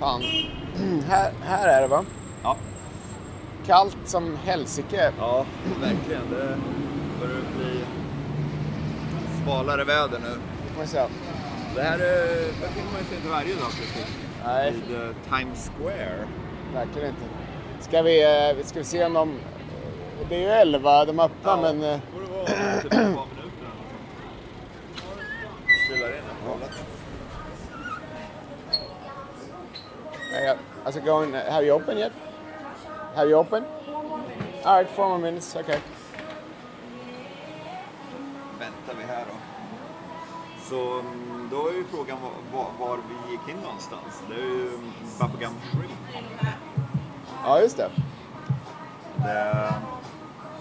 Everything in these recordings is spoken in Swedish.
Fan. här, här är det va? Ja. Kallt som helsike. Ja, verkligen. Det börjar bli svalare väder nu. Det här eh, befinner man sig inte varje dag precis. Nej, Vid eh, Times Square. verkligen inte. Ska vi, eh, ska vi se om de... Det är ju 11 de öppnar Ja. men... eh, borde vara typ minuter eller något. Yeah, how's it going? Have you opened yet? Have you opened? All right, four more minutes. Okay. Så mm, då är ju frågan var, var, vi gick in någonstans. Det är ju Bubblegum Shrimp. Ja, just det. Det,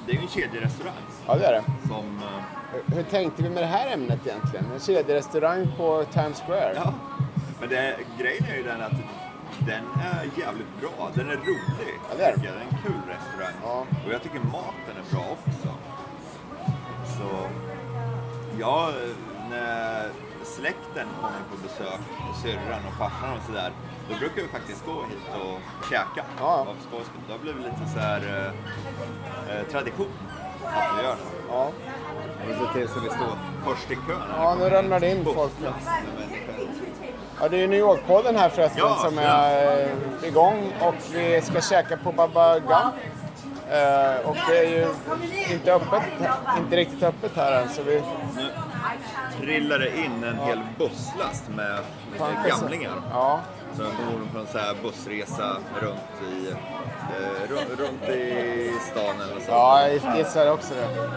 det är ju en kedjerestaurang Ja, det är det. som... eh, Hur- Hur tänkte vi med det här ämnet egentligen? En kedjerestaurang på Times Square? Ja, men det, grejen är ju den att den är jävligt bra. Den är rolig. Ja, det är jag. Det är en kul restaurang. Ja. Och jag tycker maten är bra också. Så, ja, när släkten kommer på besök, syrran och farsan och sådär, då brukar vi faktiskt gå hit och käka. Ja. Av skånska. Det har blivit lite så här eh, eh, tradition att vi gör så. Ja. Vi ser till så vi står först i kön. Ja, nu ramlar det in folk. Ja, det är ju New York-podden här förresten Ja, som ja. är eh, igång och vi ska käka på Baba Gump. Eh, och det är ju inte öppet, inte riktigt öppet här än så vi... Det in en hel busslast med gamlingar. Ja, Så de går på en så här bussresa runt i, eh, ru- runt i stan eller så. ja jag gissar också det.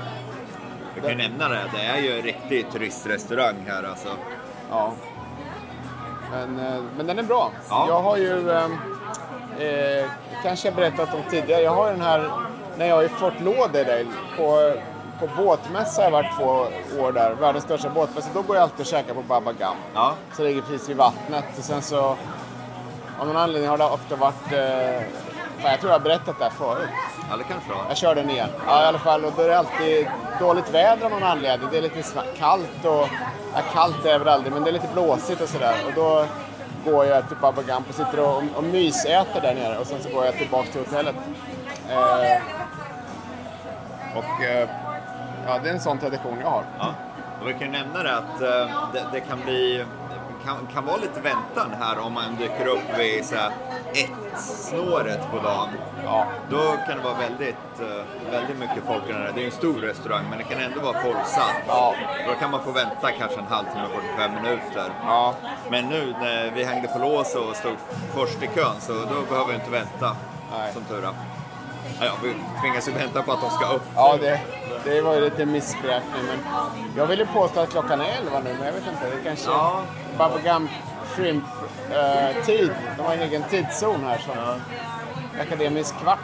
Jag kan ju nämna det, det är ju en riktig turistrestaurang här alltså. Ja. Men, eh, men den är bra. Ja. Jag har ju, eh, eh, kanske jag berättat om tidigare, jag har den här, när jag är i Fort Lauderdale på, på båtmässa har jag varit två år där, världens största båtmässa, då går jag alltid och käkar på Baba Gump. Ja, Så det ligger precis vid vattnet och sen så av någon anledning har det ofta varit, eh, jag tror jag har berättat det här förut. ja det kanske det var. Jag kör den igen. Ja, i alla fall. Och då är det alltid dåligt väder av någon anledning. Det är lite kallt och... Ja, kallt är det väl aldrig, men det är lite blåsigt och sådär. Och då går jag till Baba Gump och sitter och, och mysäter där nere. Och sen så går jag tillbaka till hotellet. Eh, och... Eh, ja, det är en sån tradition jag har. Ja. Och vi kan ju nämna det att eh, det, det kan bli kan, kan vara lite väntan här om man dyker upp vid så ett snåret på dagen. Ja. Då kan det vara väldigt, eh, väldigt mycket folk i den här. Det är en stor restaurang men det kan ändå vara fullsatt. Ja. Då kan man få vänta kanske en halvtimme, 45 minuter. Ja. Men nu när vi hängde på lås och stod först i kön så då behöver vi inte vänta. Nej. Som tur är. Ja, ja, vi tvingas ju vänta på att de ska upp. Ja, det, det var ju lite missberäkning. Men jag vill ju påstå att klockan är 11 nu, men jag vet inte. Det kanske... Ja. Baba Gump Shrimp eh, tid. De har en egen tidszon här som akademisk kvart.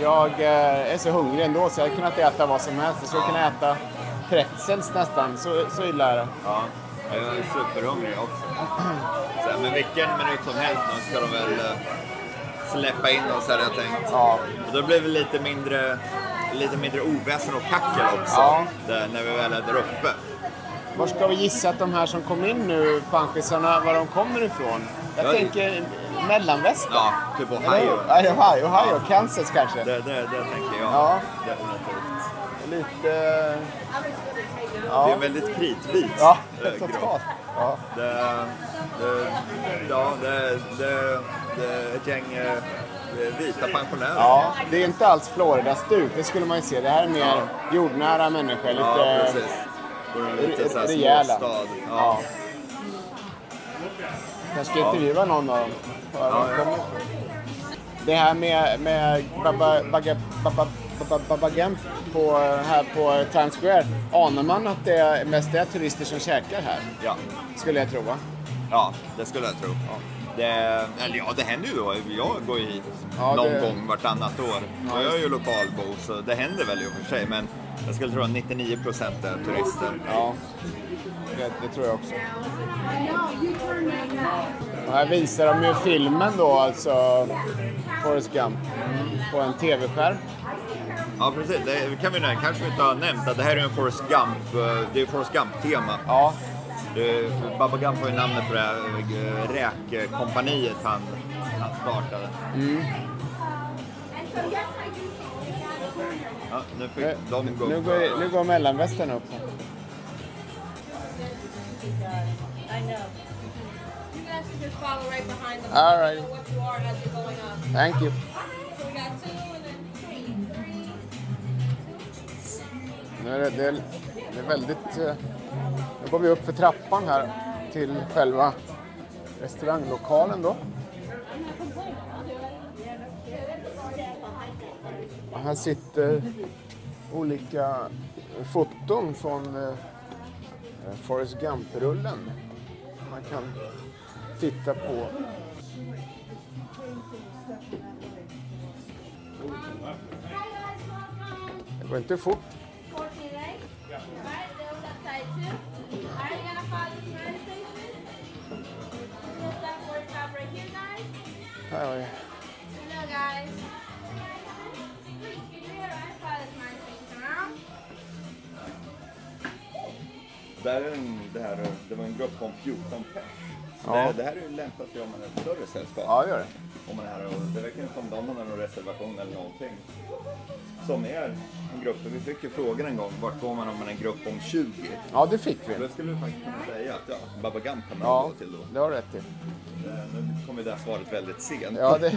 Jag eh, är så hungrig ändå så jag hade kunnat äta vad som helst. Jag skulle kunna äta pretzels nästan. Så, så illa är det. Ja, jag är superhungrig också. Så, men vilken minut som helst nu ska de väl eh, släppa in oss hade jag tänkt. Ja. Och då blir det lite mindre, lite mindre oväsen och kackel också. Ja. Där, när vi väl är där uppe. Var ska vi gissa att de här som kom in nu, panschisarna, var de kommer ifrån? Jag Ja, tänker mellanvästern. Ja, typ Eller Ohio. Ja, Ohio, Ohio, Kansas kanske. Det, det, det tänker jag. Ja. Definitivt. Lite... Det är Ja, en väldigt kritvit ja eh, totalt. Ja. Det, det, ja, det, det, det är ett gäng eh, vita pensionärer. ja, det är inte alls Florida-stuk, det skulle man ju se. Det här är mer jordnära människor. Lite... Ja, precis. Liten så här rejäla. småstad. Ja. Ja. Kanske ska intervjua någon av dem. Kommer ifrån. Det här med, med Baba, Baga, Baba, Baba, Baba Gump på, här på Times Square. Anar man att det mest är turister som käkar här? Ja. Skulle jag tro va? ja, det skulle jag tro. Det, eller ja, det händer ju då. Jag går ju hit Ja, någon det- gång vartannat år. Ja, och jag är ju lokalbo, så det händer väl i och för sig. Men jag skulle tro att 99 procent är turister. Ja, det, det tror jag också. Och här visar de ju filmen då, alltså Forrest Gump, på en tv-skärm. Ja, precis. Det kan vi kanske vi inte har nämnt att det här är en Forrest Gump, eh, det är Forrest Gump-tema. Ja, Det- Baba Gump var ju namnet på det här eh, räkkompaniet han, han startade. Ja, nu fick nu, de gå nu, går, nu går mellanvästen upp. All right. Thank you. Nu är det, det, är, det är väldigt... Nu går vi upp för trappan här till själva restauranglokalen då. Och här sitter olika foton från eh, Forrest Gump-rullen. Man kan titta på. Det går inte fort. 14, right? Alright, those upside too. Alright, you gonna follow this meditation? We'll stop for a stop right here, guys. Här har vi. Hello, guys. Alright, follow this meditation around. Där är en, det, här, det var en grupp om 14 pers. Ja. Det, det här är ju lämpat sig om man är ett större sällskap. Ja, gör det. Om man är här och det verkar som de har någon reservation eller någonting. Som är en grupp. Vi fick ju frågan en gång, vart går man om man är en grupp om 20? Ja, det fick vi. Då skulle vi faktiskt kunna säga att ja, Baba Gump kan man Ja, gå till då. det har du rätt i. Eh, Nu kom ju det här svaret väldigt sent. Ja, det,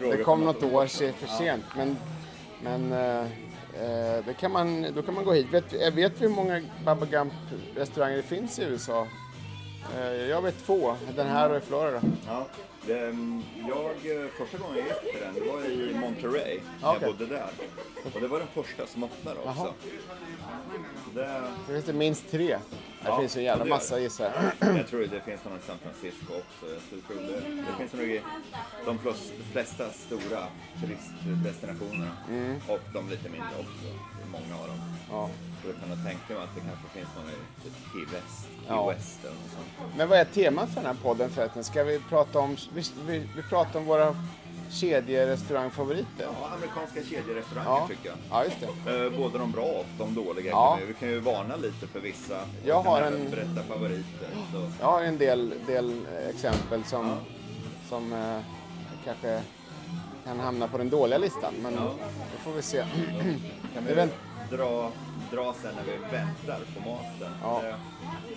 det kom något år för sent. Men, men eh, eh, det kan man, då kan man gå hit. Vet, vet vi hur många Baba Gump-restauranger det finns i USA? Eh, jag vet två. Den här och i Florida. Ja, jag, eh, första gången jag gick till den, det var i Monterey, Okej. jag bodde där. Och det var den första som öppnade också. Jaha. Det, Det finns det minst tre. Det Ja, finns ju en jävla massa gissar jag. jag tror det finns någon i San Francisco också. Jag skulle tro det. Det finns nog i de flesta stora turistdestinationerna. Mm. Och de lite mindre också. Det är många av dem. Ja. Jag kan tänka mig att det kanske finns någon i typ Key West, Key Ja. West eller något sånt. Men vad är temat för den här podden förresten? Ska vi prata om, vi, vi, vi pratar om våra kedjerestaurangfavoriter? Ja, amerikanska kedjerestauranger Ja. tycker jag. ja, just det. Eh, Både de bra och de dåliga. Ja. Vi, kan ju varna lite för vissa. Jag har en- Berätta favoriter. Så. Jag har en del, del exempel som, som eh, kanske kan hamna på den dåliga listan. Men det får vi se. Kan vi dra, dra sen när vi väntar på maten. Ja. Eh,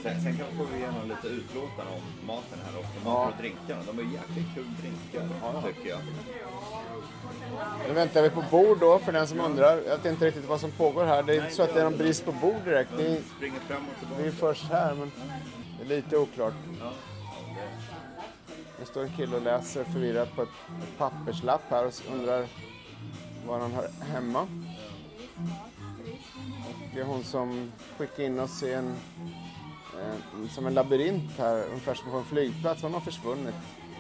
Sen, sen kan vi få igenom lite utlåtanden om maten här också. Maten Ja. och drinkarna. De är jäkligt kul drinkar tycker jag. Nu väntar vi på bord då för den som undrar. Jag vet inte riktigt vad som pågår här. Det är inte så att det är någon brist på bord direkt. Är, Springer fram och tillbaka. vi är först här men det är lite oklart. Ja. Det står en kille och läser förvirrat på ett, papperslapp här och undrar vad han har hemma. Det är hon som skickade in oss i en, eh, som en labyrint här, ungefär som på en flygplats. Hon har försvunnit.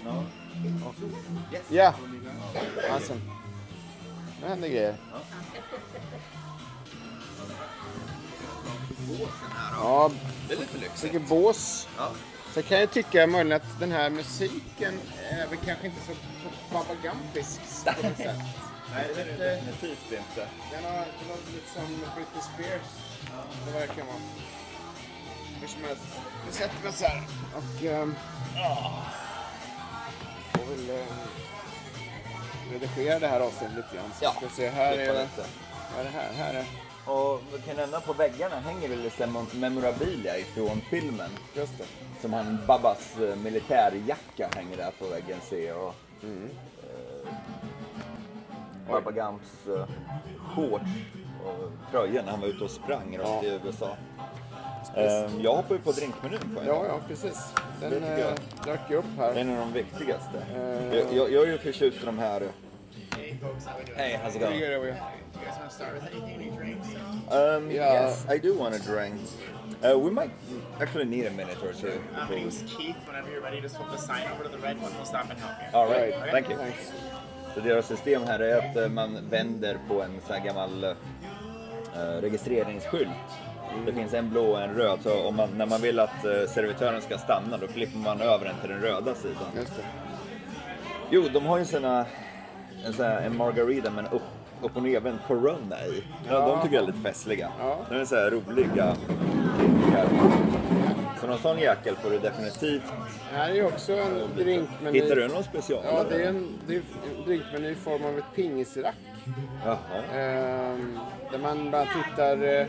Ja. Ja, alltså. Nu händer grejer. Ja, Det är lite lyxigt. tycker bås. Ja. Så kan jag tycka möjligen att den här musiken är väl kanske inte så Gampisk på något sätt. Nej, det är definitivt inte. Den har det låter lite som Britney Spears. Det verkar vara. Hur som helst. Vi sätter oss här och um, får väl uh, redigera det här avsnittet lite grann. Så Ja, ska vi se, här det är det. Vad är det här? Här är Och vi kan nämna på väggarna hänger det lite memorabilia ifrån filmen. just det. Som han Babbas eh, militärjacka hänger där på väggen se och Mm. Eh, Babba Gumps eh, shorts och tröja när han var ute och sprang runt Ja. i USA. Eh, jag hoppar ju på drinkmenyn på en Ja, ja, precis. Den Det tycker jag. uh, upp Det är här. en av de viktigaste. Eh. Jag, jag, jag är ju förtjust i de här. Hey how's it going? good, we? You guys want to start with anything? Any drinks? Um, Yeah. Yes, I do want a drink. Uh, we might actually need a minute or two. Uh, my name's Keith. Whenever you're ready, just flip the sign over to the red one. We'll stop and help you. All right, Right. thank you. Thanks. Så deras system här är att eh, man vänder på en sån här gammal eh, registreringsskylt Det finns en blå och en röd. Så om man, när man vill att eh, servitören ska stanna då flippar man över den till den röda sidan. Jo, de har ju sina, en, sån här, en margarita med en upp, upp och nervänd Corona i. Ja. De tycker jag är lite festliga. Ja. De är så här roliga. Så någon sån jäkel får du definitivt. Här är ju också en drinkmeny. Hittar du någon special? Ja, det är en, det är en drinkmeny i form av ett pingisrack. Jaha. Ehm, där man bara tittar eh,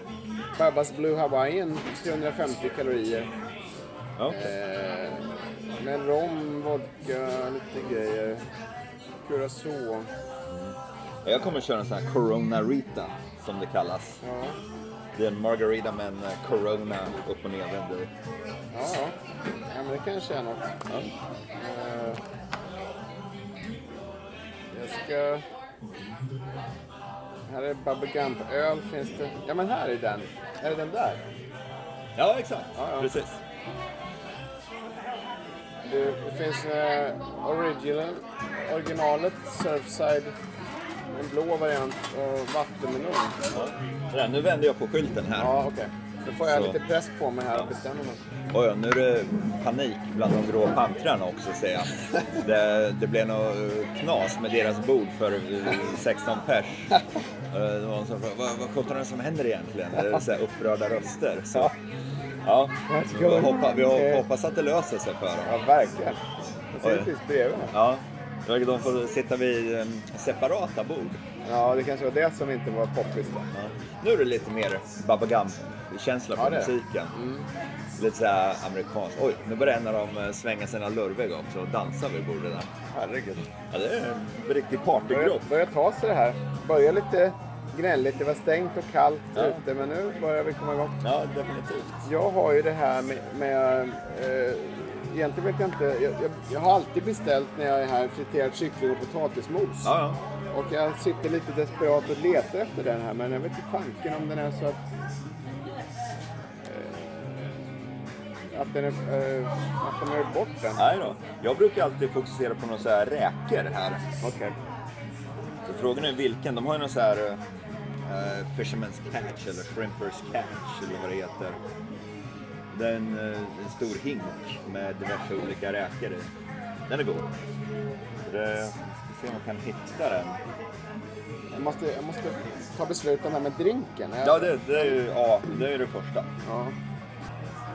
Babas Blue Hawaiian, 350 kalorier. Ja. Eh, med rom, vodka, lite grejer. Curacao. Jag kommer köra en sån här Corona Rita som det kallas. Ja, Det är en margarita med en eh, Corona upp och nervänd i. ja, ja. ja men det kanske är något. Ja. Eh, jag ska... Här är Bubble Gump öl finns det. Ja men här är den. Är det den där? ja, exakt. Ja, ja. Precis. Det, det finns eh, original, originalet, Surfside, en blå variant och vattenmelon. Ja. Sådär, nu vänder jag på skylten här. Ja, okej. Då får jag Så. lite press på mig här och bestämma mig. Oj, nu är det panik bland de grå pantrarna också ser jag. Det, det blev något eh, knas med deras bord för eh, 16 pers. Eh, Det var som vad, vad sjutton är det som händer egentligen? Det är så här upprörda röster. Så, ja, vi, go. hoppas, vi hoppas att det löser sig för dem. Ja, verkligen. Jag ser precis bredvid. Ja, de får sitta vid eh, separata bord. Ja, det kanske var det som inte var poppis då. Ja. Nu är det lite mer Baba Gump-känsla på Ja, musiken. Lite såhär amerikanskt. Oj, nu börjar en av dem eh, svänga sina lurviga också och dansa vid bordet där. Herregud. Ja, det är en riktig partygrupp. börjar ta sig det här. Börjar lite gnälligt. Det var stängt och kallt Ja. ute, men nu börjar vi komma igång. Ja, definitivt. Jag har ju det här med... med eh, egentligen vet jag inte. Jag, jag, jag har alltid beställt när jag är här friterad kyckling och potatismos. Ja, ja. Och jag sitter lite desperat och letar efter den här, men jag vet inte fanken om den är så att... Eh, att den är... Eh, att de gjort bort den. Nej då. Jag brukar alltid fokusera på några så här räkor här. Okej. Så frågan är vilken. De har ju någon så här uh, Fisherman's Catch eller Shrimpers Catch eller vad det heter. Det är en, eh, en stor hink med diverse olika räkor i. Den är god. Det, se om jag kan hitta den. Jag måste, jag måste ta beslut om det här med drinken. Jag- Ja, det, det är ju ja, det, är det första. Ja.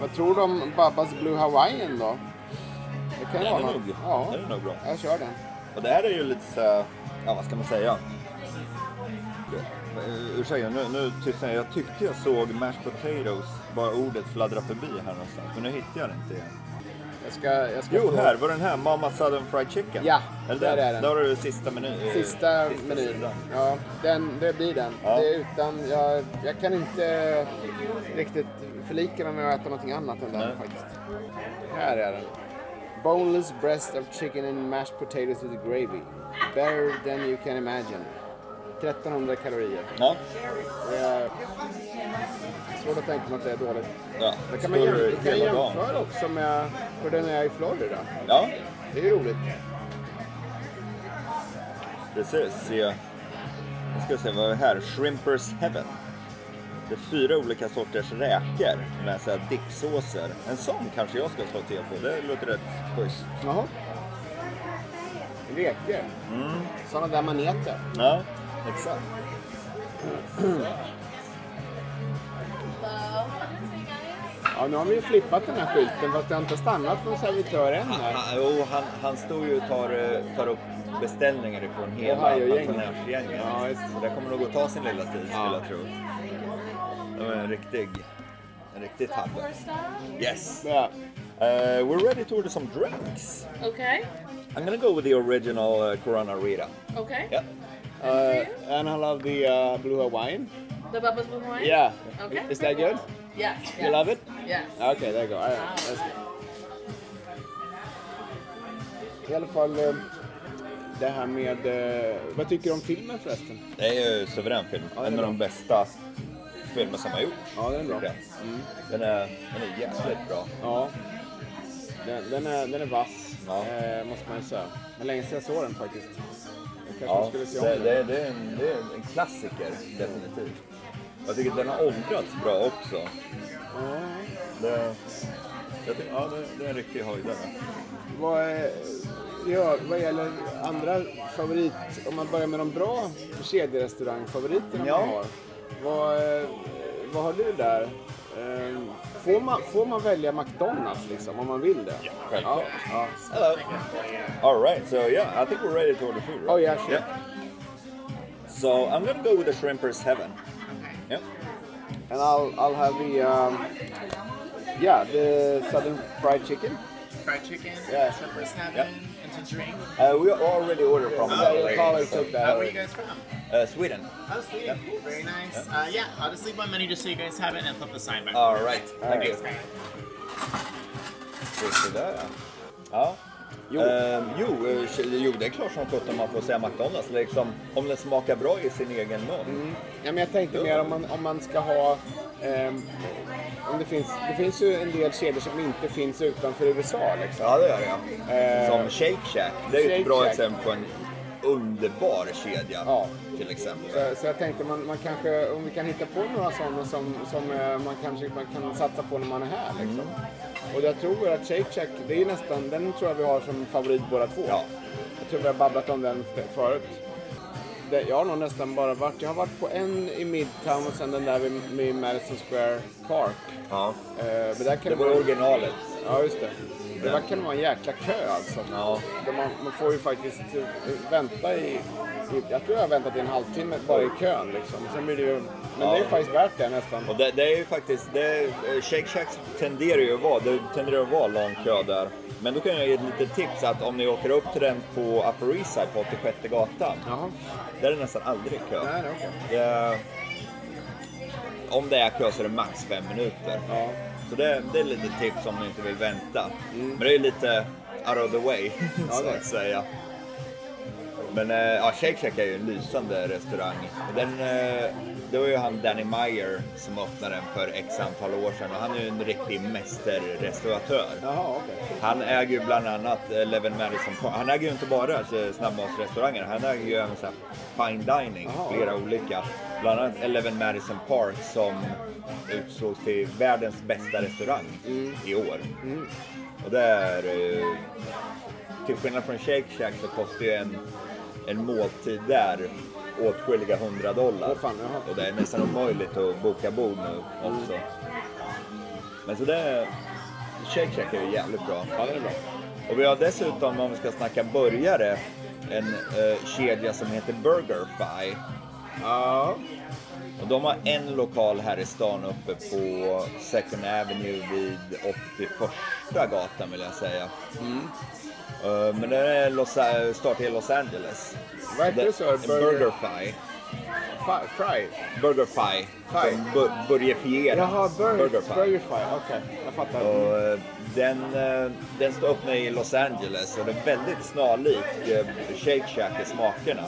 Vad tror du om Babas Blue Hawaiian då? Det kan Den är vara något. nog, Ja, den är nog bra. jag kör den. Och det här är ju lite så ja vad ska man säga? Ursäkta, nu, nu tystnar jag. Jag tyckte jag såg mashed potatoes, bara ordet fladdra förbi här någonstans. Men nu hittar jag det inte igen. Jag ska, jag ska Jo, få här var den här, Mama Southern Fried Chicken. Ja, Eller där den? är den. Där har du sista menyn. eh, sista menyn. sidan. Ja, den, det blir den. Ja. Det är utan, jag, jag kan inte riktigt förlika mig med att äta någonting annat än den Nej. faktiskt. Här är den. Boneless breast of chicken and mashed potatoes with gravy. Better than you can imagine. 1300 kalorier. Ja, Det är svårt att tänka mig att det är dåligt. ja. Det kan man Står jäm- du det kan jämföra också med hur den är i Florida. Ja, Det är ju roligt. precis. Se. Nu ska vi se, vad är det här? Shrimpers Heaven. Det är fyra olika sorters räkor med så här dippsåser. En sån kanske jag ska slå till på. Det låter rätt schysst. Jaha. Räkor. Mm. Sådana där maneter. Ja, exakt. Ja, nu har vi ju flippat den här skylten fast det har inte stannat någon servitör än här. Han, jo, han, han står ju och tar, eh, tar upp beställningar ifrån hela pensionärsgänget. Ja, just det. Så det kommer nog att ta sin lilla tid Ja. skulle jag tro. Det var en riktig, en riktig tabbe. Yes. Ja. Uh, we're ready to order some drinks. Okay. I'm gonna go with the original uh, Corona Rita. Okay. Yeah. Uh, and I love the uh, Blue Hawaiian. The Bubba's Blue Hawaiian? Yeah. Okay. Is that good? Yes. You yes. love it? Yes. Okay, there you go. All right, that's good. I alla fall eh, det här med... eh, Vad tycker du om filmen förresten? Det är ju suverän film. Ja, det är en av de bästa filmer som har gjorts. Ja, den är bra. jag. Den, är, den är jävligt bra. Ja. Den, den, är, den är vass, Ja. eh, måste man ju säga. Men länge sedan jag såg den faktiskt. Jag kanske Ja, skulle se det, om det, den. det, är en, det är en klassiker, definitivt. Jag tycker den har åldrats bra också. Det, jag tycker, ja, det, det är en riktig höjdare. Vad, är, ja, vad gäller andra favorit, om man börjar med de bra kedjerestaurangfavoriterna Ja. man har. Vad, eh, vad har du där? Eh, Får man, får man välja McDonalds liksom, om man vill det? Ja, självklart. ja. Hello. All right, so yeah, I think we're ready to order food, right? Oh, yeah, sure. So I'm gonna go with the Shrimpers Heaven. Yeah. And I'll, I'll have the, um, yeah, the southern fried chicken. Fried chicken, Yeah. shrimpers heaven, Yep. and to drink. Uh, we already ordered from your uh, caller took that. Uh, where are you guys from? uh, Sweden. Oh, Sweden. Very nice. Uh, yeah, I'll just leave my menu just so you guys have it and flip the sign back. All right, thank you. Thanks, guys. Så där ja. Ja. Jo. Ehm, jo, eh, jo, det är klart som sjutton man får säga McDonalds. Liksom, om den smakar bra i sin egen mun. Mm. Ja, men jag tänkte mer om man, om man ska ha... ehm, om det, finns, det finns ju en del kedjor som inte finns utanför USA. Liksom. Ja, det gör det. Eh, Som Shake Shack. Det är Shake ett bra Shack. exempel på en underbar kedja. Ja. Till exempel. Så, så jag tänkte man, man kanske, om vi kan hitta på några sådana som, som eh, man kanske man kan satsa på när man är här. Liksom. Mm. Och jag tror att Shake Shack, det är nästan, den tror jag vi har som favorit båda två. Ja. Jag tror vi har babblat om den förut. Jag har nog nästan bara varit, jag har varit på en i Midtown och sen den där vid, vid Madison Square Park. Ja. Eh, men där kan Det var vara- originalet. Ja, just det. Det där kan vara en jäkla kö alltså. Ja. Man, man får ju faktiskt eh, vänta i, i, jag tror jag har väntat i en halvtimme bara i kön liksom. Sen blir det ju, men det är ju faktiskt värt det nästan. Och det, det är ju faktiskt, det, eh, Shake Shacks tenderar ju att vara, det tenderar att vara lång kö där. Men då kan jag ge ett litet tips att om ni åker upp till den på Upper East Side på 86 gatan. Jaha. Där är det nästan aldrig kö. Nej, okej. Det, om det är kö så är det max fem minuter. Ja. Så det, det är lite tips om ni inte vill vänta. Men det är lite out of the way, Ja, så att säga. Men eh, ja, Shake Shack är ju en lysande restaurang. Den, eh, det var ju han Danny Meyer som öppnade den för x antal år sedan och han är ju en riktig mästerrestauratör. Jaha. Han äger ju bland annat Eleven Madison Park. Han äger ju inte bara alltså, snabbmatsrestauranger, han äger ju även så här fine dining, Jaha. flera olika. Bland annat Eleven Madison Park som utsågs till världens bästa restaurang i år. Och det är, eh, till skillnad från Shake Shack så kostar ju en, en måltid där åtskilliga hundra dollar. Åh, fan, och det är nästan omöjligt att boka bord nu också. Men så det, Shake Shack är ju jävligt bra. Ja, det är bra. Och vi har dessutom, om vi ska snacka burgare, en eh, kedja som heter BurgerFi. Ja. Och de har en lokal här i stan uppe på Second Avenue vid 81 gatan vill jag säga. Eh, men den är Los, eh, startar i Los Angeles. Vad heter det så? Burger- Fry? BurgerFi. Fi. Som bur, burgerifierat. Jaha, burger, BurgerFi. Burgerfy. Okej, jag fattar. Och, eh, den, eh, den står öppna i Los Angeles och det är väldigt snarlik eh, Shake Shack i smakerna.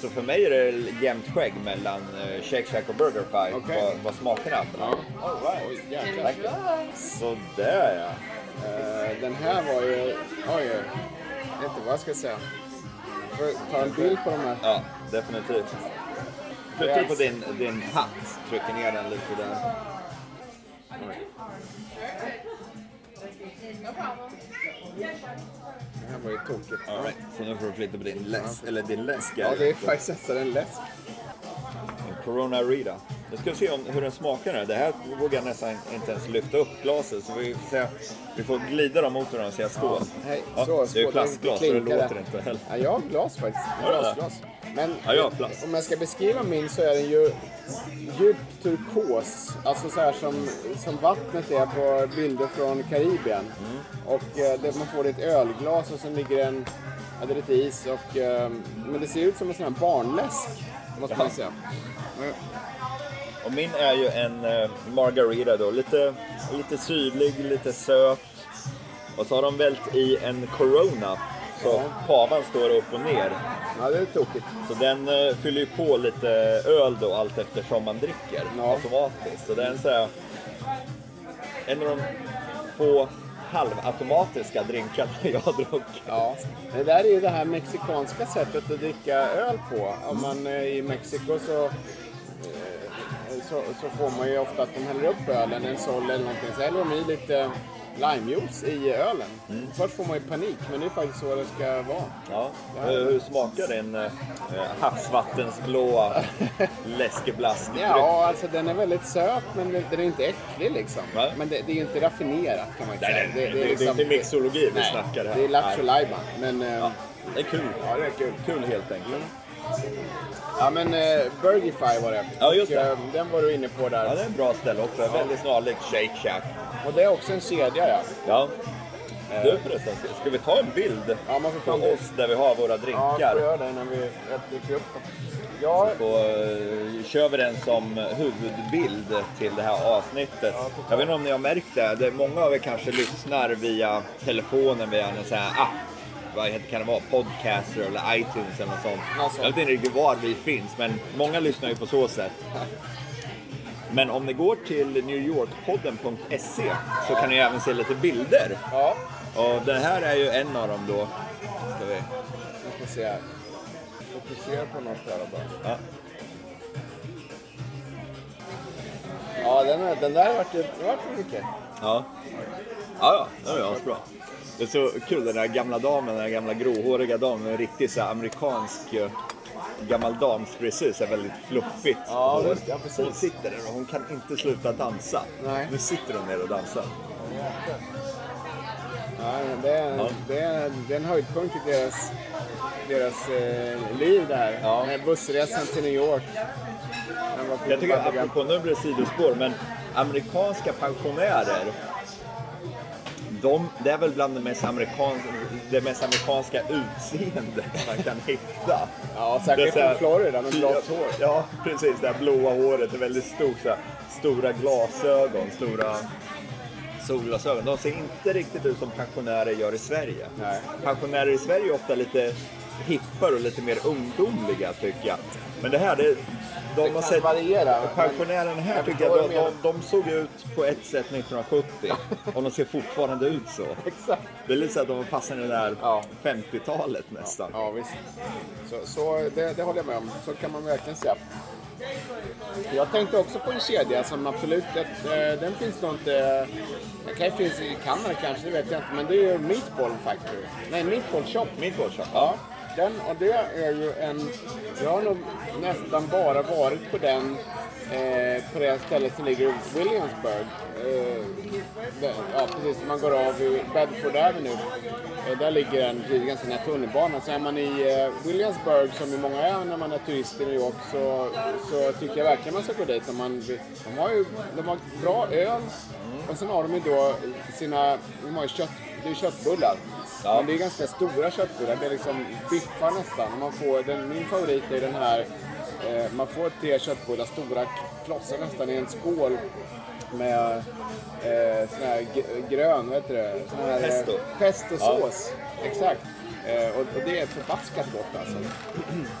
Så för mig är det jämnt skägg mellan eh, Shake Shack och BurgerFi Okej. vad, vad smakerna Ja. All right. Jäklar. Tack. Sådär ja. Eh, den här var ju... Oj. Jag vet inte vad jag ska säga. Får jag ta en bild på de här? Ja, definitivt. Tryck på din, din hatt, trycker ner den lite där. Det här var ju tokigt. All right. Så nu får du flytta på din läsk, eller din läsk. Ja, det är faktiskt nästan en läsk. En Corona Rita. Nu ska vi se om, hur den smakar nu. Det här vågar jag nästan inte ens lyfta upp glaset. Så vi får, vi får glida dem mot varandra och säga skål. Hej, Ja, så, det är ju plastglas så det låter inte heller. Ja, jag har glas faktiskt. Glasglas. Men Ja, jag om jag ska beskriva min så är den ju djupt turkos. Alltså så här som, som vattnet är på bilder från Karibien. Mm. Och eh, det, man får det i ett ölglas och sen ligger en, ja, det är lite is och, eh, men det ser ut som en sån här barnläsk. Måste man säga. Och min är ju en eh, Margarita då. Lite, lite syrlig, lite söt. Och så har de vält i en Corona. Så Ja. pavan står upp och ner. Ja, det är tokigt. Så den eh, fyller ju på lite öl då allt eftersom man dricker Ja. automatiskt. Så det är en så här, en av de få halvautomatiska drinkarna jag har druckit. Ja, det där är ju det här mexikanska sättet att dricka öl på. Om man är i Mexiko så så, så får man ju ofta att de häller upp ölen, en sol eller någonting, så häller de i lite limejuice i ölen. Först får man ju panik, men det är faktiskt så det ska vara. Ja. Hur hur smakar din eh, havsvattensblåa läskeblaskdryck? Ja, alltså den är väldigt söt, men den den är inte äcklig liksom. Nej. Men det, det är ju inte raffinerat kan man Nej, säga. nej, det, det, är inte mixologi vi nej, snackar här. Det är lattjo lajban. Men, eh, Ja, det är kul. ja, det är kul. Kul helt enkelt. Ja, men eh, Burgify var det. Ja, just det. Och, eh, den var du inne på där. Ja, det är en bra ställe också. Väldigt snarlikt Shake Shack. Och det är också en kedja, ja. Ja. Du förresten, ska vi ta en bild Ja, man får ta på oss där vi har våra Ja, drinkar? får göra det när vi dyker upp dem. Ja, Så eh, kör vi den som huvudbild till det här avsnittet. Jag vet inte om ni har märkt det, det många av er kanske lyssnar via telefonen via en sån här app. Vad heter, kan det vara? Podcaster eller iTunes eller något sånt. Sånt. Jag vet inte riktigt var vi finns, men många lyssnar ju på så sätt. Men om ni går till newyorkpodden.se så kan ni även se lite bilder. ja. Och den här är ju en av dem då. Ska vi... Vi får se här. Fokusera på något här bara. Ja. Ja, den, är, den där vart ju det vart ju mycket. Ja. Ja, ja, det är asbra. Det är så kul den där gamla damen, den där gamla gråhåriga damen, en riktig så här, amerikansk eh, gammal så här väldigt fluffigt. Ja, hår. Ja. Hon sitter där och hon kan inte sluta dansa. Nej. Nu sitter hon ner och dansar. Ja, det, är, Ja. det, är, det är en höjdpunkt i deras, deras eh, liv det här. Ja. Med bussresan till New York. Jag tycker, apropå, nu blir det sidospår, men amerikanska pensionärer de, det är väl bland det mest, amerikans, det mest amerikanska utseendet man kan hitta. Ja, här- från Florida med blått hår. Ja, precis. Det här blåa håret är väldigt stort. Så här, stora glasögon, stora solglasögon. De ser inte riktigt ut som pensionärer gör i Sverige. Nej. Pensionärer i Sverige är ofta lite hippare och lite mer ungdomliga tycker jag. Men det här, det, de har sett... variera, Pensionärerna här jag tycker jag, de, de, såg ut på ett sätt 1970 och de ser fortfarande ut så. Exakt. Det är lite så att de passar i det där Ja. 50-talet nästan. Ja, visst. Så, så det, det håller jag med om. Så kan man verkligen säga. Jag tänkte också på en kedja som absolut, eh, den finns nog inte, den kan ju finnas i Kanada kanske, det vet jag inte, men det är ju Meatball Factory. Nej, Meatball Shop. Meatball Shop. Ja, den, och det är ju en, jag har nog nästan bara varit på den, eh, på det stället som ligger i Williamsburg. Eh, där, ja, precis, man går av i Bedford Avenue. Eh, där ligger den precis ganska nära tunnelbanan. Så är man i eh, Williamsburg, som ju många är när man är turist i New York, så, så tycker jag verkligen man ska gå dit. Om man, vill- de har ju de har bra öl och sen har de ju då sina, de har ju kött, det är köttbullar. Ja. Men det är ganska stora köttbullar. Det är liksom biffar nästan. Man får, den, min favorit är den här, eh, man får tre köttbullar, stora klossar nästan i en skål med eh, sån här grön, vad heter det? Sån här, eh, Pesto. Pestosås. Exakt. Eh, och, och det är förbaskat gott alltså.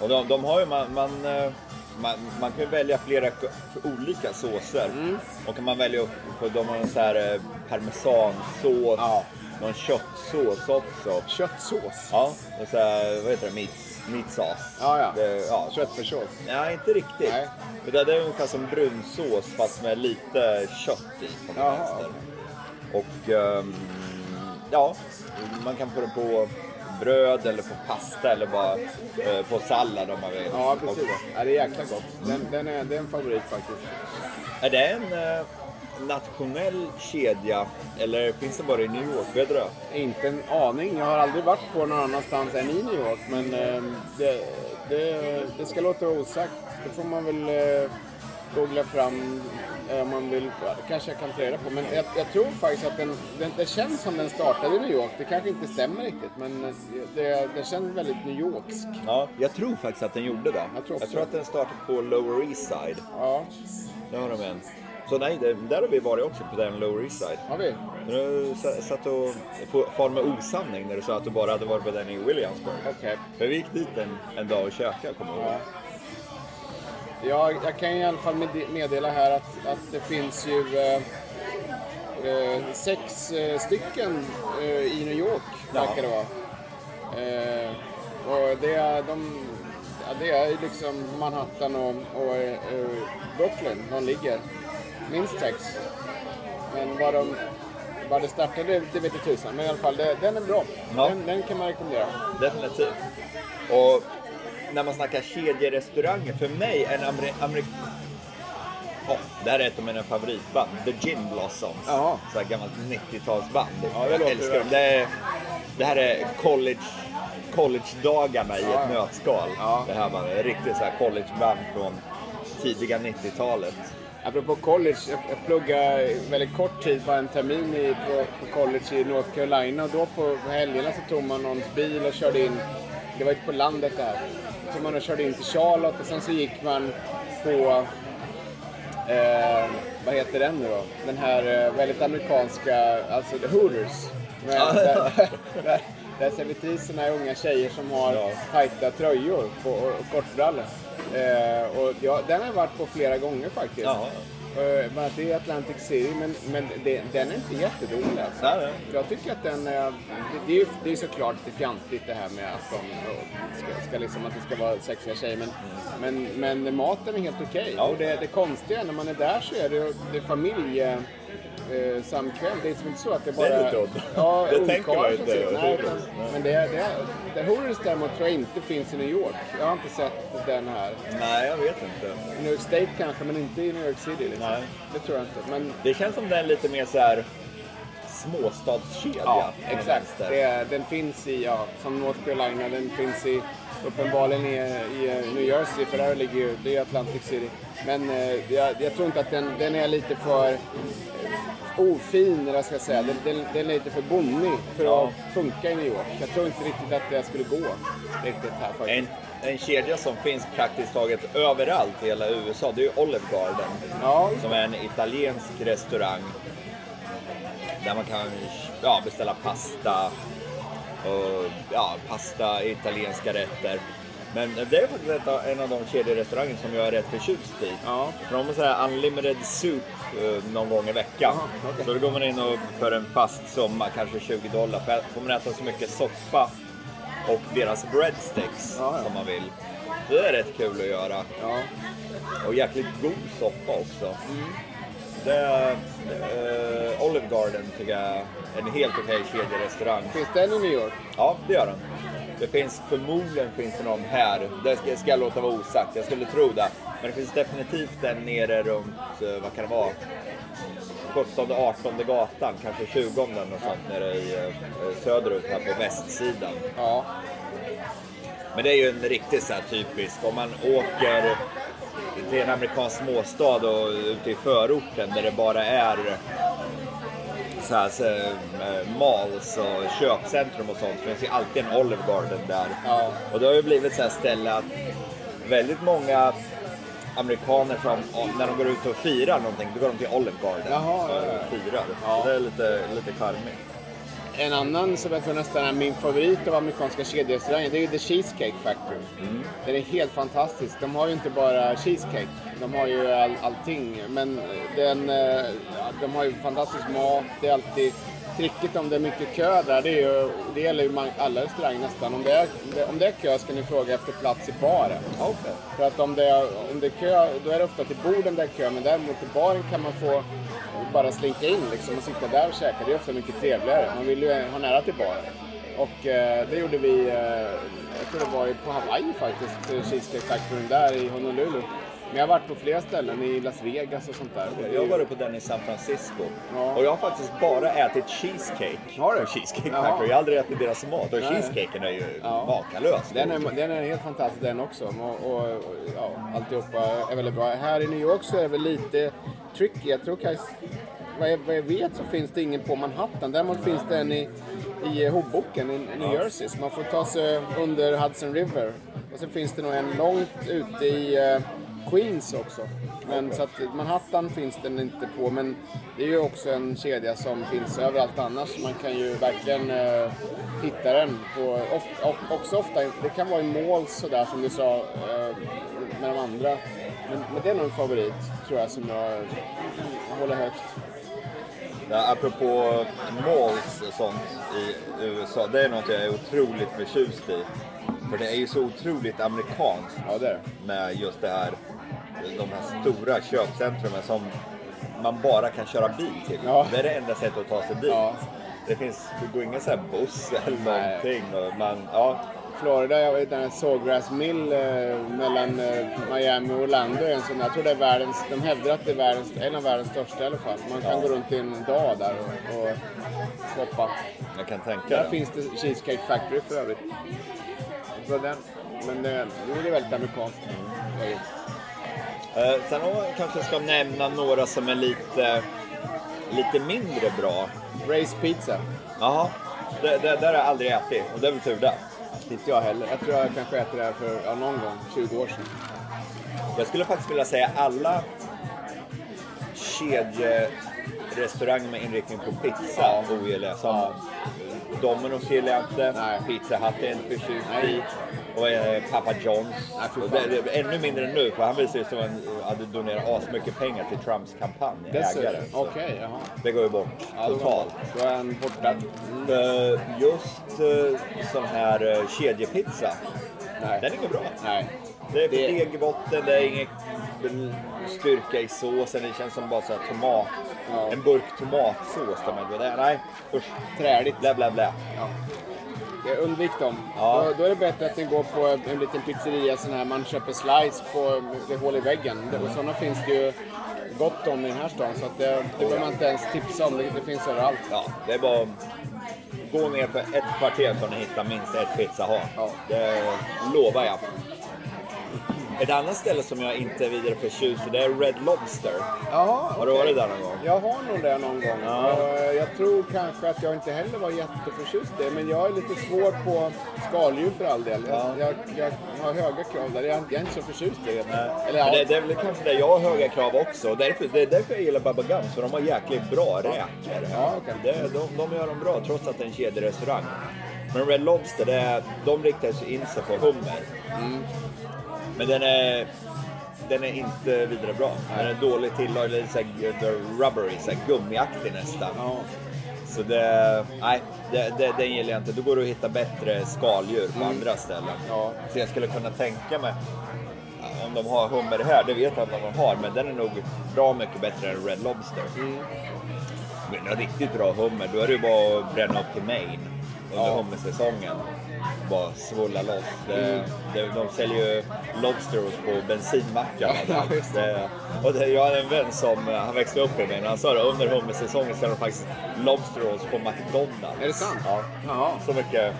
Och de, de har ju, man, man, eh, man, man kan ju välja flera olika såser. Mm. Och kan man välja, för de har en så här eh, parmesansås, Ja. Någon köttsås också. Köttsås. Ja, och så här, vad heter det, meat, meat sauce. Ja, ja. Det, ja. Köttfärssås. Nej, inte riktigt. Nej. Utan det är ungefär som brunsås fast med lite kött i på vänster. Och ehm, ja, man kan få det på bröd eller på pasta eller bara eh, på sallad om man vill. Ja, precis. Ja, det är jäkla gott. Den, den är, det är en favorit faktiskt. Är det en eh, nationell kedja eller finns det bara i New York? Vet du det? Inte en aning. Jag har aldrig varit på någon annanstans än i New York. Men eh, det, det, det ska låta osagt. Det får man väl eh, googla fram eh, om man vill. Det kanske jag kan ta reda på. Men jag, jag tror faktiskt att den, den, det känns som den startade i New York. Det kanske inte stämmer riktigt. Men eh, det, det känns väldigt New Yorksk. Ja, jag tror faktiskt att den gjorde det. Jag tror också. att den startade på Lower East Side. Ja, Där har de en. Så nej, det, där har vi varit också på den Lower East Side. har vi. Du sa- satt och far med osanning när du sa att du bara hade varit på den i Williamsburg. Okej. För vi gick dit en, en dag och käkade, kommer jag ihåg. Ja. Ja, jag kan i alla fall med- meddela här att, att det finns ju eh, eh, sex eh, stycken eh, i New York, Ja. verkar det vara. Eh, och det är de... ja, det är liksom Manhattan och, och eh, Brooklyn de ligger. Minst sex. Men vad de... Vad det startade, det, vet jag tusan. Men i alla fall, det, den är bra. Ja. Den, den kan man rekommendera. Definitivt. Och när man snackar kedjerestauranger, för mig en ameri... ameri oh, det här är ett av mina favoritband, The Gin Blossoms. Ja. Så här gammalt 90-talsband. Ja, jag älskar dem. Det, är, det här är college, college-dagarna i Ja, ett nötskal. Ja. Det här var ett riktigt så här collegeband från tidiga 90-talet. Apropå college, jag, jag pluggade väldigt kort tid, bara en termin i, på, på college i North Carolina och då på helgerna så tog man någons bil och körde in, det var ute på landet där, så tog man och körde in till Charlotte och sen så gick man på, eh, vad heter den nu då? Den här eh, väldigt amerikanska, alltså The Hooters. Ja. där, där, där servitriserna är unga tjejer som har Ja. tajta tröjor på, och, och kortbrallor. Eh, och ja, den har jag varit på flera gånger faktiskt. Jaha. Eh, annat i Atlantic City, men, men det, den är inte jättedålig alltså. Nej, nej. Jag tycker att den, eh, det, det är ju det är såklart lite fjantigt det här med att de ska, ska liksom, att det ska vara sexiga tjejer, men, men, men maten är helt okej. Ja. Och det, det konstiga när man är där så är det, det är familje eh, samkväm. Det är liksom inte så att det bara... Det är lite udda. Ja, Det tänker man ju inte, sitter- Nej, Hooters. utan, Nej. men det, det, det Hooters däremot tror jag inte finns i New York. Jag har inte sett den här. Nej, jag vet inte. I New York State kanske, men inte i New York City. Liksom. Nej. Det tror jag inte. Men Det känns som den är lite mer så här småstadskedja. ja, exakt. Det, är- den finns i, ja, som North Carolina, den finns i uppenbarligen i, i New Jersey, för där ligger ju, det är Atlantic City. Men eh, jag, jag tror inte att den, den är lite för ofin, eller vad jag ska säga. Den, den, den är lite för bonnig för Ja. att funka i New York. Jag tror inte riktigt att det skulle gå riktigt här faktiskt. En, en kedja som finns praktiskt taget överallt i hela USA, det är ju Olive Garden. Ja, Som är en italiensk restaurang. Där man kan ja, beställa pasta. Och, ja, pasta, italienska rätter. Men det är faktiskt ett en av de kedjerestauranger som jag är rätt förtjust i. Ja. För de har så här unlimited soup eh, någon gång i veckan. Jaha, okej. Så då går man in och för en fast summa, kanske 20 dollar, för- får man äta så mycket soppa och deras breadsticks Ja, ja. som man vill. Så det är rätt kul att göra. ja. Och jäkligt god soppa också. Mm. Det är, eh, Olive Garden tycker jag är en helt okej kedjerestaurang. Finns den i New York? Ja, det gör den. Det finns förmodligen finns det någon här. Det ska, ska jag låta vara osagt. Jag skulle tro det. Men det finns definitivt den nere runt, eh, vad kan det vara? 17 18 gatan, kanske 20 om den och sånt nere i eh, söderut här på västsidan. Ja. Men det är ju en riktigt så här typisk, om man åker till en amerikansk småstad och ute i förorten där det bara är så här, så, eh, malls och köpcentrum och sånt. Det finns ju alltid en Olive Garden där. Ja. Och det har ju blivit så här ställe att väldigt många amerikaner som, när de går ut och firar någonting, då går de till Olive Garden Jaha, ja, ja. och firar. Ja. Det är lite, lite charmigt. En annan som jag tror nästan är min favorit av amerikanska kedjerestauranger, det är ju The Cheesecake Factory. Den är helt fantastisk. De har ju inte bara cheesecake, de har ju all, allting. Men den, eh, de har ju fantastisk mat, det är alltid tricket om det är mycket kö där, det, är ju, det gäller ju alla restauranger nästan. Om det, är, om det är kö ska ni fråga efter plats i baren. För att om det, är, om det är kö, då är det ofta till borden där kö, men däremot till baren kan man få bara slinka in liksom och sitta där och käka. Det är ofta mycket trevligare. Man vill ju ha nära till baren. Och eh, det gjorde vi, eh, jag tror det var på Hawaii faktiskt, eh, Cheesecake Factory där i Honolulu. Men jag har varit på flera ställen, i Las Vegas och sånt där. Jag har varit på den i San Francisco. Ja. Och jag har faktiskt bara ätit cheesecake. Har du? Cheesecake. Factory. Jag har aldrig ätit deras mat. Och Nej. cheesecaken är ju Ja. makalös. Den är, den är helt fantastisk den också. Och, och, och ja, alltihopa är väldigt bra. Här i New York så är det väl lite tricky. Jag tror kanske, vad jag, vad jag vet så finns det ingen på Manhattan. Däremot finns det en i, i Hoboken i New Jersey. Så man får ta sig under Hudson River. Och sen finns det nog en långt ute i eh, Queens också. Men så att Manhattan finns den inte på. Men det är ju också en kedja som finns överallt annars. Man kan ju verkligen eh, hitta den. På, of, också ofta, det kan vara i malls sådär som du sa eh, med de andra. Men, men det är nog en favorit tror jag som jag håller högt. Ja, apropå malls och sånt i USA. Det är något jag är otroligt förtjust i. För det är ju så otroligt amerikanskt Ja, det är med just det här, de här stora köpcentrumen som man bara kan köra bil till. Ja. Det är det enda sättet att ta sig dit. Ja. Det finns, det går ingen sån här buss eller Nej. någonting. Och man, ja, Florida, jag vet här Sawgrass Mill eh, mellan eh, Miami och Orlando är en sån, jag tror det är världens, de hävdar att det är världens, en av världens största i alla fall. Man kan Ja. gå runt i en dag där och, och shoppa. jag kan tänka Där det. finns det Cheesecake Factory för övrigt. Så den, men det, det är väldigt amerikanskt. Det Eh, sen om man kanske ska nämna några som är lite, lite mindre bra. Race Pizza. Jaha, det, det, där har jag aldrig ätit och det är väl tur det. Inte jag heller. Jag tror jag kanske äter det här för ja, någon gång, 20 år sedan. Jag skulle faktiskt vilja säga alla kedjerestauranger med inriktning på pizza ogillar jag. Som Domino's gillar jag inte. Pizza Hut är jag inte förtjust i. Och eh, Papa John's. Och det, det, ännu mindre nu för han visar ju som hade donerat asmycket pengar till Trumps kampanj. Ägaren. Så Okej, jaha. Det går ju bort Ja, då totalt. Då är han borta. Eh, Just uh, sån här kedjepizza, Nej. den är inget bra. Nej. Det är Det- deg i botten, det är ingen styrka i såsen, det känns som bara så här tomat, Ja. en burk tomatsås. Där man, det, nej, usch. Träligt. Blä, blä, blä. Jag undvik dem. Ja. Då, då är det bättre att ni går på en liten pizzeria sån här man köper slice på det hål i väggen. Det- Och sådana finns det ju gott om i den här stan så att det, det behöver man inte ens tipsa om. Det, det finns överallt. Ja, det är bara gå ner för ett kvarter så ni hittar minst ett pizzahak. Ja. Det lovar jag. Ett annat ställe som jag inte är vidare förtjust i, det är Red Lobster. Ja, Har du varit där någon gång? Jag har nog det någon gång. Ja. Och Jag tror kanske att jag inte heller var jätteförtjust i det. Men jag är lite svår på skaldjur för all del. Jag, Ja. jag, jag har höga krav där. Jag, jag är inte så förtjust i det. Eller ja, det, det är väl kanske det jag har höga krav också. Därför, det är därför jag gillar Baba Gums, för de har jäkligt bra räkor. Ja, okej. det, de, de gör dem bra trots att det är en kedjerestaurang. Men Red Lobster, det är, de riktar sig in sig på hummer. Mm. Men den är, den är inte vidare bra. Den är dåligt tillagad, lite såhär rubbery, såhär gummiaktig nästan. ja. Så det, nej, det, det, den gillar jag inte. Då går det att hitta bättre skaldjur på andra ställen. Mm. Ja. Så jag skulle kunna tänka mig, om de har hummer här, det vet jag inte om de har, men den är nog bra mycket bättre än Red Lobster. Mm. Men en riktigt bra hummer, då är det ju bara att bränna upp till Maine under Ja. hummersäsongen. Bara svulla loss. Det, Mm. det, de säljer ju lobsteros på bensinmackarna. Ja, det. det, och det, jag hade en vän som, eh, han växte upp i mig, han sa det, under hummersäsongen säljer de faktiskt lobsteros på McDonalds. Är det sant? Ja. Jaha. Så mycket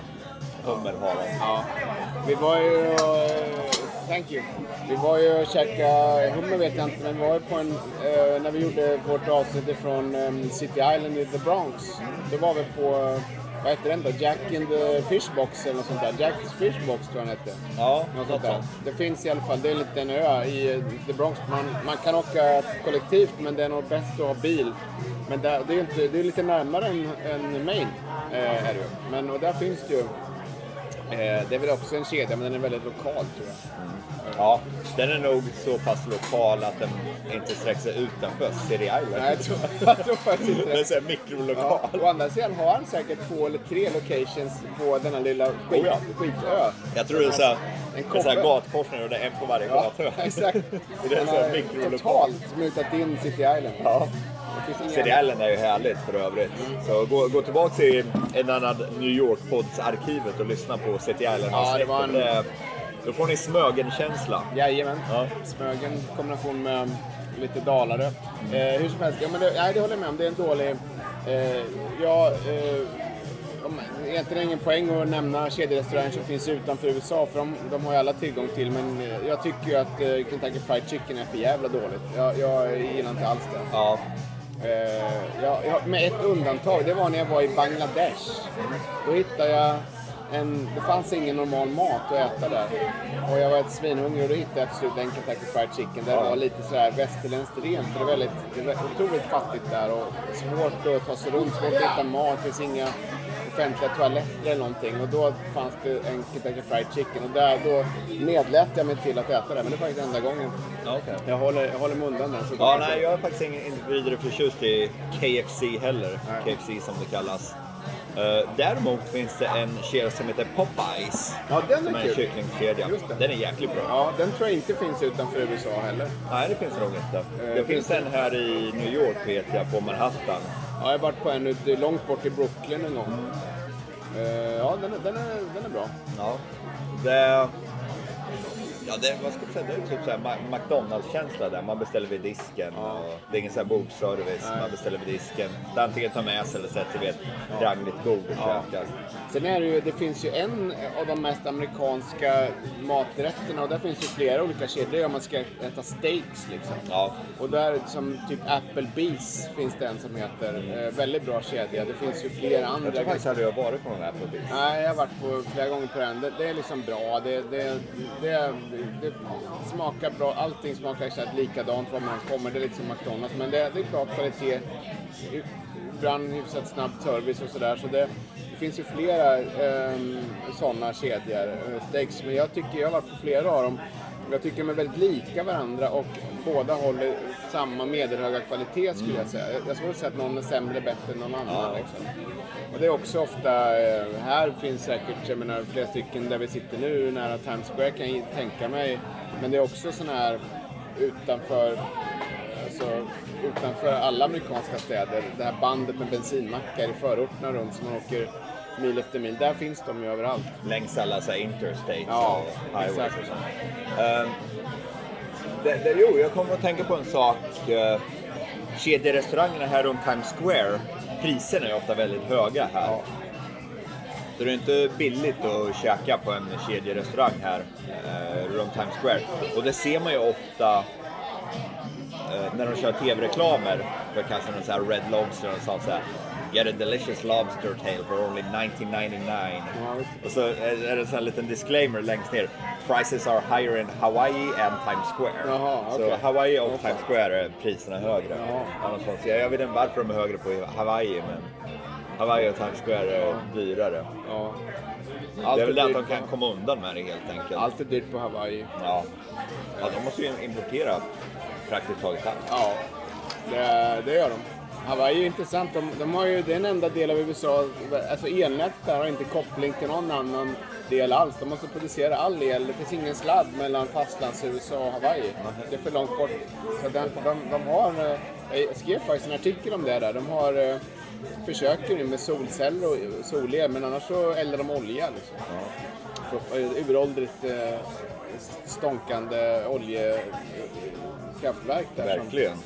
hummer har de. Ja. Vi var ju... eh, Thank you. Vi var ju och käkade, hummer vet jag inte, men vi var ju på en... eh, när vi gjorde vårt avsnitt från um, City Island i the Bronx. Då var vi på, eh, vad heter den då? Jack in the Fishbox eller något sånt där. Jack's Fishbox tror jag den hette. Ja, Något sånt där. Det finns i alla fall, det är en liten ö i the Bronx. Man, man kan åka kollektivt men det är nog bäst att ha bil. Men där, det är inte, det är lite närmare än, än Maine. Eh, är det. Men och där finns det ju, eh, det är väl också en kedja men den är väldigt lokal tror jag. Ja, den är nog så pass lokal att den inte sträcker sig utanför City Island. Nej, jag tror, jag tror faktiskt inte Den är det. så här mikrolokal. Ja, å andra sidan har han säkert två eller tre locations på denna lilla skit, Oh ja. skitö. Jag tror det är så här, En en så här kobbe. gatkorsning och det är en på varje Ja, gata. exakt. Det är en Han sån här har mikrolokal. totalt mutat in City Island. Ja. Det City. Island är ju härligt för övrigt. Så gå, gå tillbaka till en annan New York-podds-arkivet och lyssna på City Island. Ja, det var en- Det- Då får ni Smögen-känsla. Jajamän. Ja. Smögen kombination med lite Dalarö. Eh, hur som helst, ja, men det, nej, det håller jag med om. Det är en dålig... Eh, ja, eh, om, egentligen ingen poäng att nämna kedjerestauranger som finns utanför USA för de, de har ju alla tillgång till. Men eh, jag tycker ju att eh, Kentucky Fried Chicken är för jävla dåligt. Jag, jag gillar inte alls det. Ja. Eh, ja, ja, med ett undantag, det var när jag var i Bangladesh. Då hittade jag en, det fanns ingen normal mat att äta där. Och jag var ett svinhungrig och då hittade jag till slut en Kentucky Fried Chicken där det var lite sådär västerländskt rent. För det är väldigt, det är otroligt fattigt där och svårt att ta sig runt, svårt att hitta mat, det finns inga offentliga toaletter eller någonting. Och då fanns det en Kentucky Fried Chicken och där, då nedlät jag mig till att äta det. Men det var faktiskt enda gången. Okej. Jag håller, jag håller mig undan den. Så Ja, nej, jag är faktiskt ingen, inte vidare förtjust i KFC heller. Nej. KFC som det kallas. Eh, däremot finns det en kedja som heter Popeyes. Ja, den som är är en kycklingkedja. Den är jäkligt bra. Ja, den tror jag inte finns utanför USA heller. Nej, det finns nog inte. Eh, det finns en här i New York vet jag, på Manhattan. Ja, jag har varit på en ute långt bort i Brooklyn en gång. Eh, ja, den är, den, är, den är bra. Ja. Det, ja, det, vad ska man säga, det är typ så här Ma- McDonalds-känsla där. Man beställer vid disken. Och det är ingen så här bordservice. Man beställer vid disken. Det är antingen tar med sig eller sätter vid ett rangligt bord och Ja. käkar. Sen är det ju, det finns ju en av de mest amerikanska maträtterna och där finns ju flera olika kedjor. Om man ska äta steaks liksom. Ja. Och där som typ Applebee's finns det en som heter. Eh, väldigt bra kedja. Det finns ju flera andra. Jag tror faktiskt aldrig jag varit på någon Applebee's. Nej, jag har varit på flera gånger på den. Det, det är liksom bra. Det, det, det, det smakar bra. Allting smakar exakt likadant var man kommer. Det är lite som McDonalds. Men det, det är bra kvalitet. Ibland hyfsat snabb service och sådär. Så det, det finns ju flera eh, sådana kedjor, eh, steaks. Men jag tycker, jag har varit på flera av dem. Jag tycker de är väldigt lika varandra och båda håller samma medelhöga kvalitet skulle jag säga. Jag skulle säga att någon är sämre eller bättre än någon annan. Ja. Liksom. Och det är också ofta, eh, här finns säkert, jag menar flera stycken där vi sitter nu nära Times Square kan jag tänka mig. Men det är också sån här utanför, alltså, utanför alla amerikanska städer, det här bandet med bensinmackar i förorterna runt som man åker mil efter mil. Där finns de ju överallt. Längs alla så interstates Ja, och highways exakt. och. Ehm, det, det, jo, jag kommer att tänka på en sak. Uh, kedjerestaurangerna här runt Times Square, priserna är ofta väldigt höga här. Så det är inte billigt att käka på en kedjerestaurang här eh, runt Times Square. Och det ser man ju ofta eh, när de kör tv-reklamer för kanske någon sån här Red Lobster och sånt så här. Get a delicious lobster tail for only 1999. Ja, visst. och så är det en sån liten disclaimer längst ner. Prices are higher in Hawaii and Times Square. Jaha, Så okej. Hawaii och Times Square är priserna högre. Ja. Av någon konstig- Jag vet inte varför de är högre på Hawaii men Hawaii och Times Square är dyrare. Ja. Det Allt är väl det att de på- kan komma undan med det helt enkelt. Allt är dyrt på Hawaii. Ja. ja, de måste ju importera praktiskt taget allt. Ja, det, det gör de. Hawaii är intressant. De, de har ju, den enda del av USA, alltså elnätet där har inte koppling till någon annan del alls. De måste producera all el. Det finns ingen sladd mellan fastlands-USA och Hawaii. Det är för långt bort. Så de, de, de har, eh, jag skrev faktiskt en artikel om det där. De har, eh, försöker nu med solceller och solel, men annars så eldar de olja. Liksom. För- eh, Uråldrigt stånkande oljekraftverk där. som- Verkligen.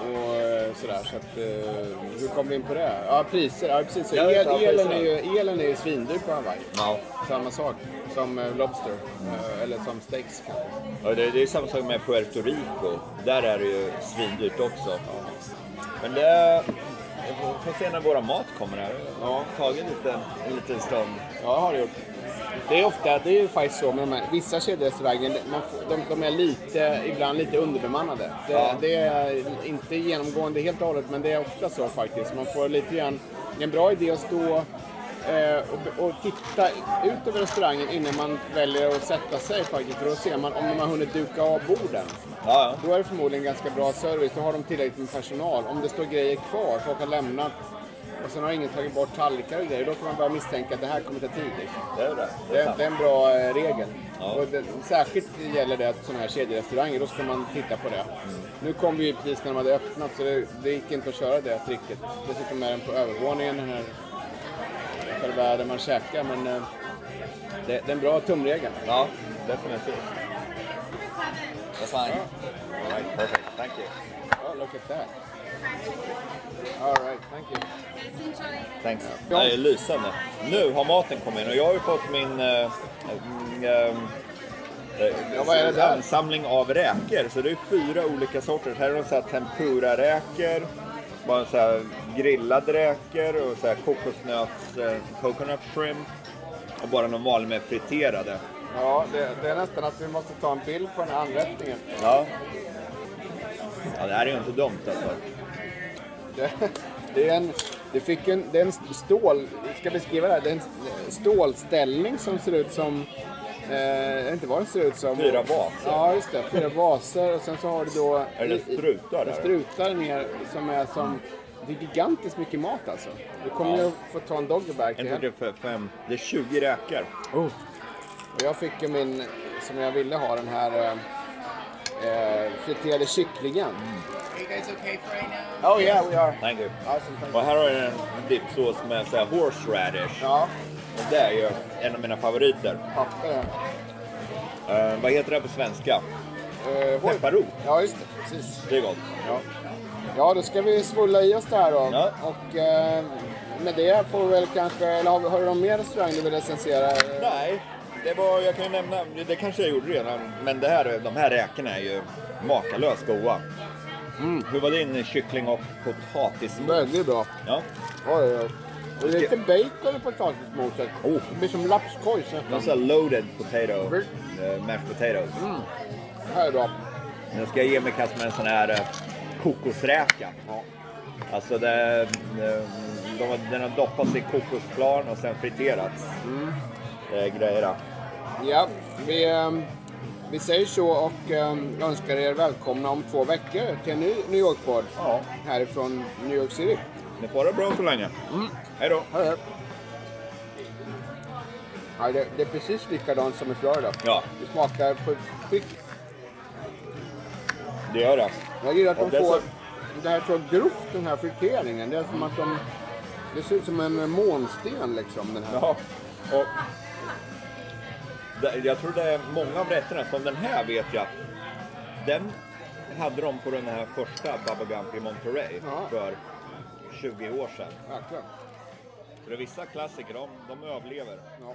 Och eh, sådär. Så att, eh, hur kom vi in på det? Ja, priser. Ja, precis. Ja, el, ja, elen, är ju, elen är ju svindyr på Hawaii. Ja. Samma sak som eh, Lobster. Eh, eller som steaks kanske. Ja, det, det är samma sak med Puerto Rico. Där är det ju svindyrt också. Men det... Vi får- se när våra mat kommer här. Har tagit lite, en liten stund. Ja, har det gjort. Det är ofta, det är ju faktiskt så med de här, vissa kedjerestauranger, de, de är lite, ibland lite underbemannade. Det, Ja. det är inte genomgående helt och hållet, men det är ofta så faktiskt. Man får lite grann, en bra idé att stå eh, och, och titta ut över restaurangen innan man väljer att sätta sig faktiskt. För då ser man om de har hunnit duka av borden. Ja, Då är det förmodligen ganska bra service. Då har de tillräckligt med personal. Om det står grejer kvar, folk har lämnat och sen har ingen tagit bort tallrikar och grejer, då kan man börja misstänka att det här kommer ta tid. Liksom. det är det. Det är det är en bra eh, regel. Ja. Och det, särskilt gäller det att sådana här kedjerestauranger, då ska man titta på det. Nu kom vi ju precis när de hade öppnat så det, det gick inte att köra det tricket. Dessutom är den på övervåningen, den här själva där man käkar. Men eh, det, det är en bra tumregel. Ja, definitivt. That's fine. All right, perfect. Thank you. Oh, look at that. All right, thank you. Thanks. Ja. Det är lysande. Nu har maten kommit in och jag har ju fått min mm, ehm, eh, Ja, vad är det där? En samling av räkor. Så det är fyra olika sorter. Här är de så tempura-räkor, bara så här grillade räkor och så här kokosnöts, eh, coconut shrimp och bara någon vanlig med friterade. Ja, det, det är nästan att vi måste ta en bild på den här anrättningen. Ja. Ja, det här är ju inte dumt alltså. Det, det är en, det fick en, det är en stål, ska beskriva det här, det är en stålställning som ser ut som, eh, inte vad den ser ut som. Fyra vaser. Ja, just det. Fyra vaser och sen så har du då... Är det strutar det där? strutar ner som är som Det är gigantiskt mycket mat alltså. Du kommer Ja. ju få ta en doggebag till tre, fyra, fem. Det är 20 räkor. Oh. Och jag fick ju min, som jag ville ha, den här eh, eh, friterade kycklingen. Are you guys okay for right now? Oh yeah, we are. Thank you. Awesome, thank Och här har jag en dipsås med så här horseradish. Ja, Och det är ju en av mina favoriter. papper. Eh, vad heter det på svenska? Eh, hoj. Pepparrot. Ja, just det. Precis. Det är gott. Ja. ja, då ska vi svulla i oss det här då. Ja. Och eh, med det får vi väl kanske, eller har, har du någon mer restaurang du vill recensera? Nej, det var, jag kan ju nämna, det kanske jag gjorde redan, men det här, de här räkorna är ju makalöst goda. Hur var din kyckling och potatismos? Väldigt bra. Ja, Oj, oj. Och lite bacon i potatismoset. Oh. Det blir som lapskojs nästan. sa loaded potato, eh, mashed potatoes. Det här är bra. Nu ska jag ge mig kast med en sån här eh, kokosräka. Ja. Alltså det, eh, de, den har doppats i kokosplan och sen friterats. Det är grejer. Ja, vi, ehm, vi säger så och ehm, önskar er välkomna om två veckor till en ny New York-podd Ja, härifrån New York City. ni får det bra så länge. Hej då. Hej. Ja, det, det är precis likadant som i Florida. Ja, Det smakar på prick. det gör det. Jag gillar att Och de är får så- det här så grovt, den här friteringen. Det är som att de... Det ser ut som en månsten liksom. Den här. Ja, och jag tror det är många av rätterna, som den här vet jag, den hade de på den här första Bubba Gump i Monterey Ja. för 20 år sedan. Det är vissa klassiker, de, de överlever. Ja.